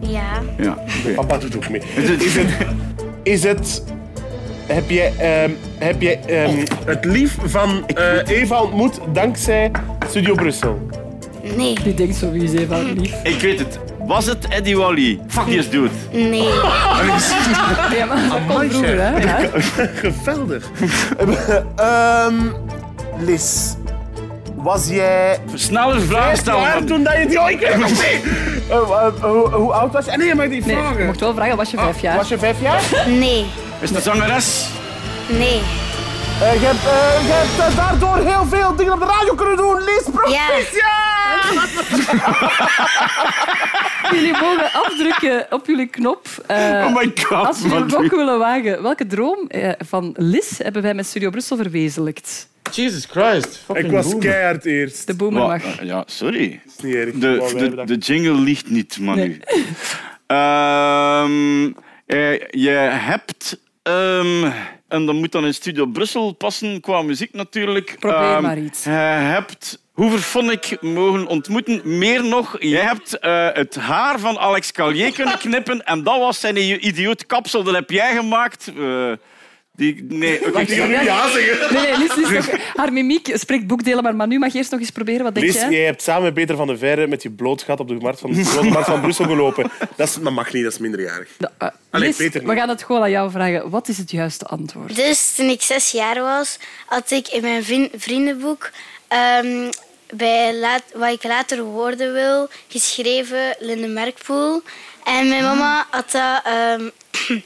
Ja. Ja. Papa doet ook mee. Is het... Is het heb jij, ehm, heb jij ehm, het lief van eh, Eva ontmoet dankzij Studio Brussel? Nee. Die denkt zo, wie is Eva lief? Ik weet het. Was het Eddie Wally? Fuck yes, dude. Nee. [LAUGHS] Ja, maar dat kon vroeger, hè? Ja. [LAUGHS] Geweldig. [LAUGHS] Ehm Liz, was jij... Sneller vragen stellen. Toen dat je die... Oh, ik weet nog niet. Hoe, hoe oud was je? Ah, Nee, je mag die Nee, vragen. je mocht wel vragen, was je vijf jaar? Was je vijf jaar? Nee. Is de zangeres? Nee. Eh, je hebt, je hebt daardoor heel veel dingen op de radio kunnen doen. Liz, proficiat! [LAUGHS] Jullie mogen afdrukken op jullie knop. eh, Oh my god, Als jullie een gok willen wagen. Welke droom eh, van Liz hebben wij met Studio Brussel verwezenlijkt? Jesus Christ. Fucking Ik was boomer. keihard eerst. De boomer Wa- mag. Ja, sorry. is niet erg. De, de, de jingle ligt niet, Manu. Nee. Ehm, eh, je hebt... ehm, en dat moet dan in Studio Brussel passen, qua muziek natuurlijk. Probeer Ehm, maar iets. Je hebt Hoeverphonic mogen ontmoeten. Meer nog, je hebt eh, het haar van Alex Calier kunnen [LAUGHS] knippen en dat was zijn idioot kapsel. Dat heb jij gemaakt. Eh, Die, nee, oké. Wacht, ik ga nu ja zeggen. Nee, nee, Lies, Lies, nog- haar mimiek spreekt boekdelen, maar Manu mag eerst nog eens proberen. Wat denk Lies, jij? jij hebt samen met Peter van der Veire met je bloot gat op de markt van, markt van Brussel gelopen. Dat, is, dat mag niet, dat is minderjarig. Allee, Lies, Peter we gaan het gewoon aan jou vragen. Wat is het juiste antwoord? Dus toen ik zes jaar was, had ik in mijn vri- vriendenboek ehm, bij laat, wat ik later worden wil geschreven Linde Merkpoel. En mijn mama had dat ehm, [CLEARS THROAT]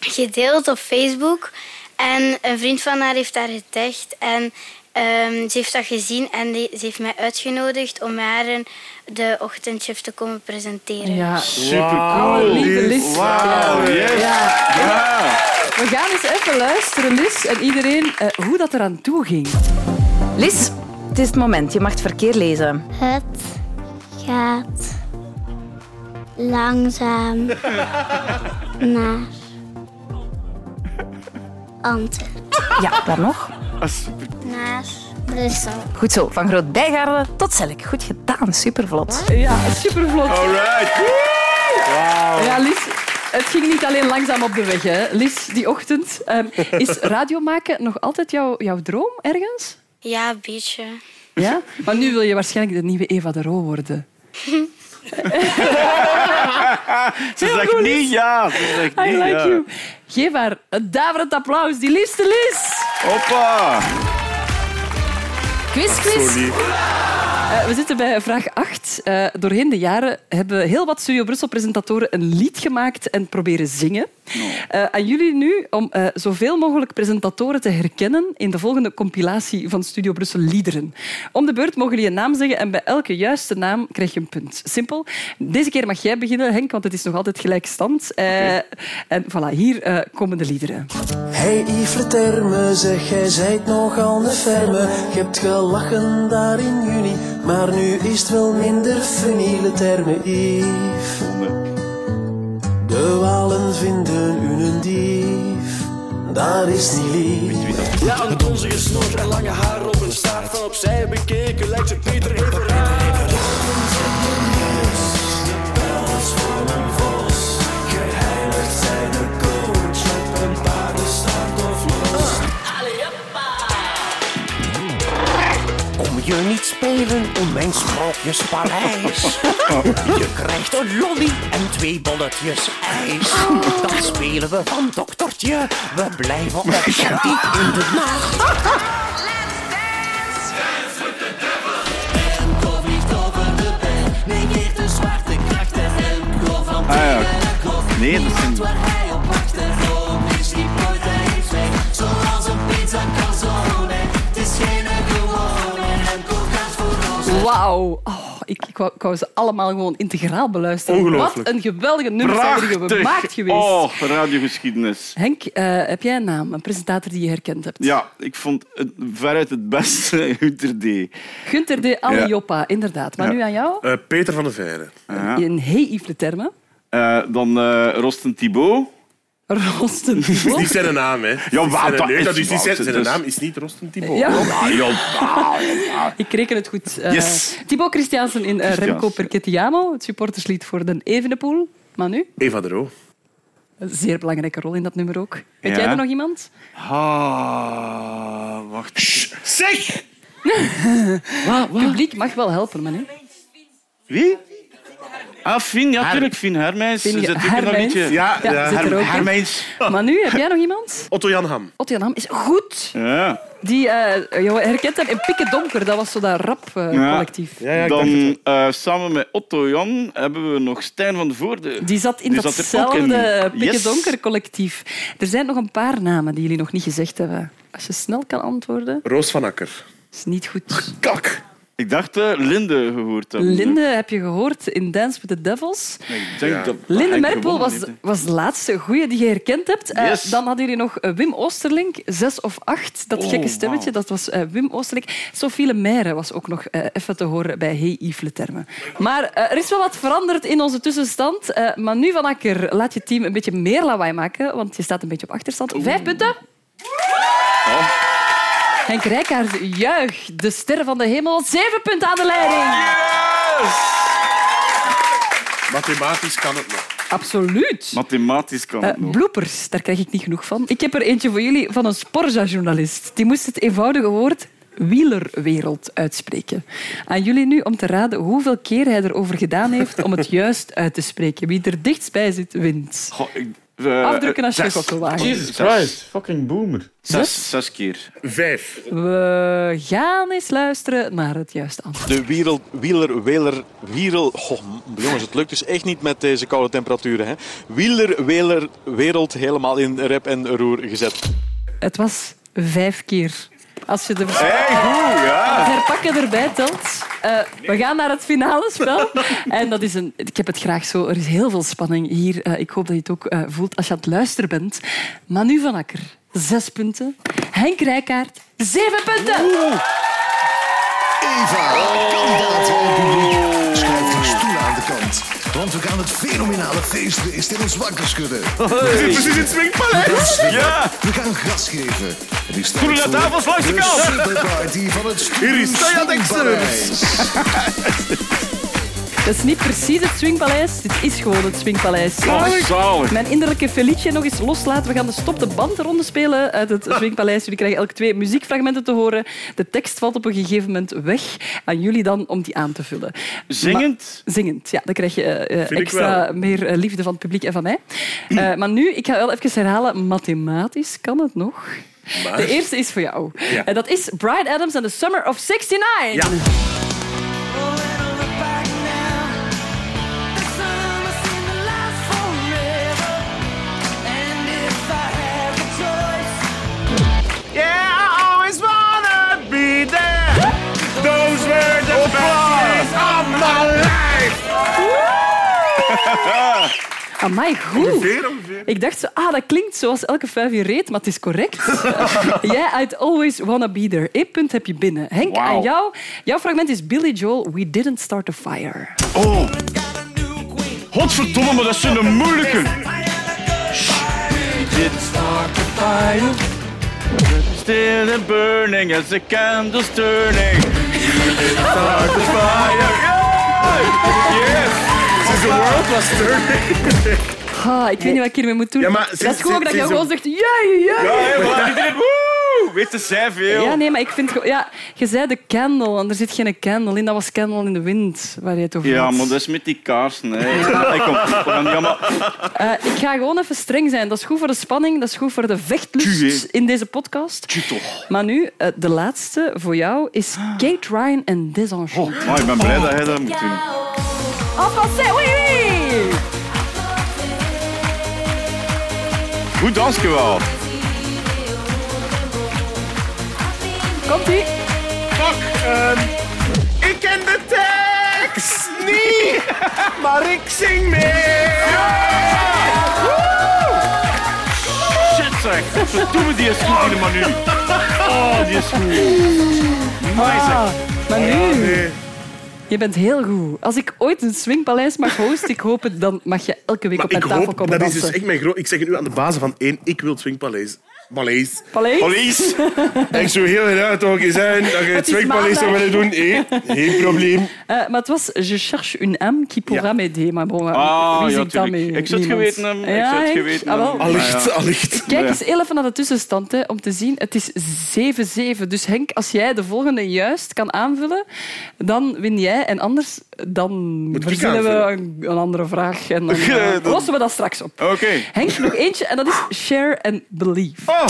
gedeeld op Facebook. En een vriend van haar heeft daar getagd. En ehm, ze heeft dat gezien en die- ze heeft mij uitgenodigd om met haar een- de ochtendchef te komen presenteren. Ja. Supercool. Alle lieve. Wauw, yes. Ja. Ja. We gaan eens even luisteren, Lies, en iedereen, eh, hoe dat eraan toe ging. Lies, het is het moment. Je mag het verkeer lezen. Het gaat langzaam [LAUGHS] naar Ante. Ja, daar nog. Naar Brussel. Goed zo, van Groot Bijgaarde tot Selk. Goed gedaan, supervlot. Ja, supervlot. Alright. Ja, Lies, het ging niet alleen langzaam op de weg. Hè. Lies, die ochtend. ehm, is [LAUGHS] radio maken nog altijd jouw, jouw droom ergens? Ja, een beetje. Ja? Maar nu wil je waarschijnlijk de nieuwe Eva de Roo worden. [LAUGHS] Ze zegt niet ja. Ze zegt I niet like ja. you. Geef haar een daverend applaus, die liefste Lies. Hoppa. Quiz, quiz. Eh, we zitten bij vraag 8. Eh, doorheen de jaren hebben heel wat Studio Brussel-presentatoren een lied gemaakt en proberen zingen. Eh, aan jullie nu om eh, zoveel mogelijk presentatoren te herkennen in de volgende compilatie van Studio Brussel Liederen. Om de beurt mogen jullie een naam zeggen en bij elke juiste naam krijg je een punt. Simpel. Deze keer mag jij beginnen, Henk, want het is nog altijd gelijkstand. Eh, En voilà, hier eh, komen de liederen. Hey Yves Terme, zeg jij zijt nogal een ferme. Je hebt gelachen daar in juni, maar nu is het wel minder funny Le Terme Yves. De walen vinden u een dief, dat is niet lief. Ja, een donzige snor en lange haar op een staart van opzij bekeken lijkt ze Peter even raar. Je niet spelen om mijn sprookjespaleis? Je krijgt een lolly en twee bolletjes ijs. Dan spelen we van doktertje. We blijven op diep in de nacht. Remco vliegt over de pen, negeert de zwarte krachten. Remco van Ah ja. Nee, dat zijn... Wauw. Oh, ik, ik, wou, ik wou ze allemaal gewoon integraal beluisteren. Ongelooflijk. Wat een geweldige nummers zijn er gemaakt geweest. Oh, radiogeschiedenis. Henk, eh, heb jij een naam, een presentator die je herkend hebt? Ja, ik vond het veruit het beste [LAUGHS] Hunter D. Gunther de Alioppa, inderdaad. Maar Ja. nu aan jou. Eh, Peter van der Veire. Ja. In Hey Yves Terme. Eh, dan eh, Rosten Thibaut. Rosten Dat is niet zijn naam, hè. Ja, wat, zijn- dat is dat is niet zijn, zijn Dus- naam is niet Rosten Thibaut. Ja. Ja, Ik reken het goed. Eh Yes. Thibaut Christiansen in eh, Remco. Perchettiamo, het supporterslied voor de Evenepoel. Maar nu? Eva de Roo. Een zeer belangrijke rol in dat nummer ook. Weet Ja. jij er nog iemand? Ah, wacht. Zeg! [LAUGHS] Het publiek mag wel helpen, maar nu. Wie? Ah, Fien, ja, natuurlijk. Fien Hermijns. Fien zit ook dat Hermijns. liedje. Ja, Ja, zit er ook in. Hermijns. [LAUGHS] Maar nu, heb jij nog iemand? Otto Jan Ham. Otto Jan Ham is goed. Ja. Die, eh, je herkent hem in Pikke Donker. Dat was zo dat rap-collectief. Dan eh, samen met Otto Jan hebben we nog Stijn van de Voorde. Die zat in Die er datzelfde in. Pikke Yes. Donker collectief. Er zijn nog een paar namen die jullie nog niet gezegd hebben. Als je snel kan antwoorden, Roos van Akker. is niet goed. Kak. Ik dacht eh, Linde gehoord te hebben. Linde heb je gehoord in Dance with the Devils. Ik denk dat Linde gewonnen was, was de laatste goeie die je herkend hebt. Eh, dan hadden jullie nog eh, Wim Oosterlink, zes of acht. Dat Oh, gekke stemmetje, dat was Wim Oosterlink. Sophie Lemaire was ook nog even te horen bij Hey Yves Le Terme. Maar er is wel wat veranderd in onze tussenstand. Eh Manu van Akker, laat je team een beetje meer lawaai maken, want je staat een beetje op achterstand. Vijf punten. Oh. Henk Rijkaard, juich. De sterren van de hemel. Zeven punten aan de leiding. Mathematisch kan het nog. Absoluut. Mathematisch kan Eh, het nog. bloopers, daar krijg ik niet genoeg van. Ik heb er eentje voor jullie van een Sporza-journalist. Die moest het eenvoudige woord wielerwereld uitspreken. Aan jullie nu om te raden hoeveel keer hij erover gedaan heeft om het [LAUGHS] juist uit te spreken. Wie er dichtstbij zit, wint. Goh, ik- eh, Afdrukken als je zes. gok wil wagen. Jesus Christ, fucking boomer. Zes, zes keer. Vijf. We gaan eens luisteren naar het juiste antwoord. De wereld, wieler, weler, wierel... Goh, jongens, het lukt dus echt niet met deze koude temperaturen. Hè. Wieler, weler, wereld helemaal in rep en roer gezet. Het was vijf keer. Als je de Hey, goed, ja. Herpakken erbij telt. Eh, we gaan naar het finale spel. [LAUGHS] En dat is een, ik heb het graag zo. Er is heel veel spanning hier. Eh, ik hoop dat je het ook eh, voelt als je aan het luisteren bent. Manu van Akker, zes punten. Henk Rijkaard, zeven punten. Eva, kandidaat van het publiek. Want we gaan het fenomenale feestbeest in ons wakker schudden. We zitten precies in het swingpaleis. Ja. We gaan gas geven. Het is tijd voor tafels langs de de kant. superparty van het Hier is Swingpaleis. [LAUGHS] Dat is niet precies het Swingpaleis. Dit is gewoon het Swingpaleis. Zalig. Zalig. Mijn innerlijke Felice nog eens loslaten. We gaan de stop de band ronde spelen uit het Swingpaleis. Jullie krijgen elk twee muziekfragmenten te horen. De tekst valt op een gegeven moment weg. Aan jullie dan om die aan te vullen. Zingend? Maar- zingend, ja. Dan krijg je eh, eh, extra meer eh, liefde van het publiek en van mij. [CLEARS THROAT] Maar nu, ik ga wel even herhalen. Mathematisch kan het nog. Maar- De eerste is voor jou. Ja. En dat is Brian Adams and the Summer of 69. Ja. Amai, goed. Ik dacht zo, ah, dat klinkt zoals elke vijf je reet, maar het is correct. [LAUGHS] Jij, I'd always wanna be there. Eén punt heb je binnen. Henk, aan jou. Jouw fragment is Billy Joel, We Didn't Start a Fire. Oh. Godverdomme, maar dat is een moeilijke. Did start the fire. Still and burning as the candles turning. Start the fire. Yes! The world was turning. Ah, ik weet niet wat ik hiermee moet doen. Ja, maar dat is gewoon dat je gewoon zegt, ja, ja, Ja, ja. maar iedereen, woe! Weet zij veel. Ja, nee, maar ik vind... Ja, je zei de candle, en er zit geen candle in. Dat was Candle in de Wind, waar je het over Ja, maar dat is met die kaarsen. Hè. Hey, kom, allemaal... Eh, ik ga gewoon even streng zijn. Dat is goed voor de spanning, dat is goed voor de vechtlust in deze podcast. Toch. Maar nu, eh, de laatste voor jou is Kate Ryan en Desenchanté. Ah, ik ben blij dat hij dat moet doen. En français, oui, oui! Goed dans je wel. Komt-ie. Fuck, ehm, ik ken de tekst niet, [LAUGHS] maar ik zing mee. Shit zeg. Verdomme, die is goed in de manu. Oh, die is goed. Mooi Ah. Je bent heel goed. Als ik ooit een swingpaleis mag hosten, ik hoop het, dan mag je elke week Maar op mijn tafel hoop, komen dat is dus echt mijn groot... Ik zeg het nu aan de basis van één, ik wil het swingpaleis. Paleis. Paleis? Paleis. Ik zou heel graag toch eens zijn dat je het zou willen doen. Hé, geen probleem. [LAUGHS] Eh, maar het was Je cherche une âme qui pourra m'aider. Maar bon, Ah, wie ja, zingt dat tuurlijk. mee? Ik zou het geweten hebben. Ik Ja, zou het geweten Ah, hebben. Allicht, Ja. allicht. Kijk Ja. eens heel even naar de tussenstand hè, om te zien. Het is 7-7. Dus Henk, als jij de volgende juist kan aanvullen, dan win jij. En anders dan verzinnen we een, een andere vraag. En [LAUGHS] dan eh, Dan- lossen we dat straks op. Oké. Henk, nog eentje. En dat is Share and Believe. Oh.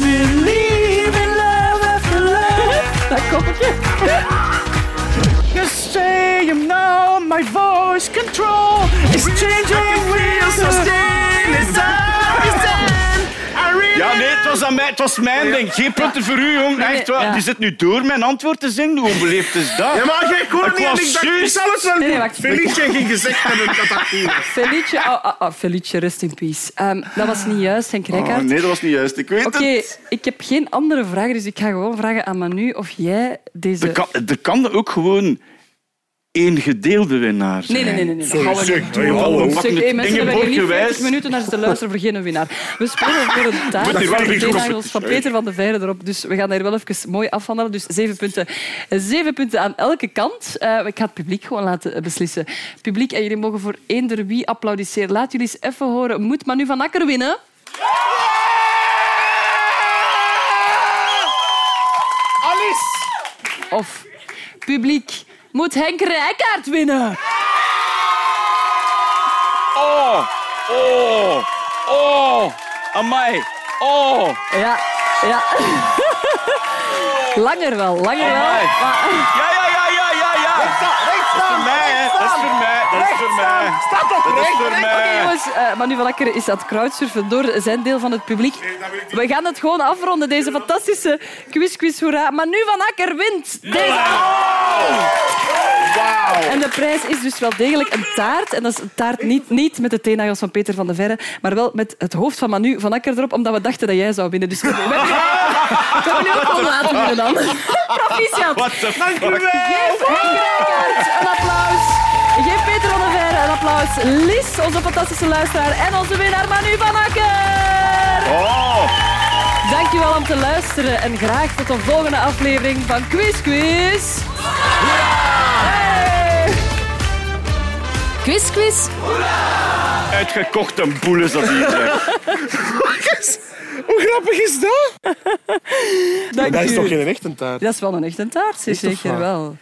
Believe in love after love. Daar kom ik. You say you know my voice control is changing wheels Ja, nee, het was, aan mij, het was mijn ding. Geen punten voor u, jong. Nee, Echt waar. Die zit nu door mijn antwoord te zingen. Hoe onbeleefd is dat? Ja, maar Ik niet en was ik dacht, ik zal het wel Nee, nee, doen. wacht. Felice ging gezegd hebben dat dat. Felice, oh, oh, oh, Felice, rest in peace. Ehm, dat was niet juist, Henk Oh, Rijkaard. nee, dat was niet juist. Ik weet Oké, het. ik heb geen andere vragen, dus ik ga gewoon vragen aan Manu of jij deze... Er kan, er kan ook gewoon één gedeelde winnaar zijn. Nee, nee, nee. nee, nee. Sorry, we zeg, hey, doen. hallo. Zeg, hey, mensen, we hebben hier niet Ingeborg 40 minuten naar te luisteren voor geen winnaar. We spelen voor een taart van Peter van de Veire erop. Dus we gaan daar wel even mooi afhandelen. Dus zeven punten, zeven punten aan elke kant. Eh, ik ga het publiek gewoon laten beslissen. Publiek, en jullie mogen voor eender wie applaudisseren. Laat jullie eens even horen. Moet Manu van Akker winnen? Alice! Of publiek, moet Henk Rijkaard winnen? Oh, oh, oh, amai, oh. Ja, ja. [LAUGHS] Langer wel, langer wel. Maar- Ja, ja, ja, ja, ja, ja. Dat is voor mij, hè. Dat is voor mij, dat is voor mij. Staat is recht. Oké, jongens, eh Manu van Akker is aan het crowdsurfen door zijn deel van het publiek. We gaan het gewoon afronden, deze fantastische quiz, quiz, hoera. Manu van Akker wint deze En de prijs is dus wel degelijk een taart. En dat is een taart niet, niet met de teennagels van Peter van de Verre, maar wel met het hoofd van Manu van Akker erop, omdat we dachten dat jij zou winnen. Dus we hebben, [LAUGHS] nu ook al laten winnen dan. [LAUGHS] Proficiat. Fuck? Geef Henk Rijkaard een applaus. Geef Peter van der Veire een applaus. Lies, onze fantastische luisteraar. En onze winnaar Manu van Akker. Oh. Dankjewel om te luisteren. En graag tot een volgende aflevering van Quiz Quiz. Quiz Quiz. Uitgekochte boel is dat hier. Hoe grappig is dat? Dank dat is toch geen echte taart? Dat is wel een echte taart, zeker wel.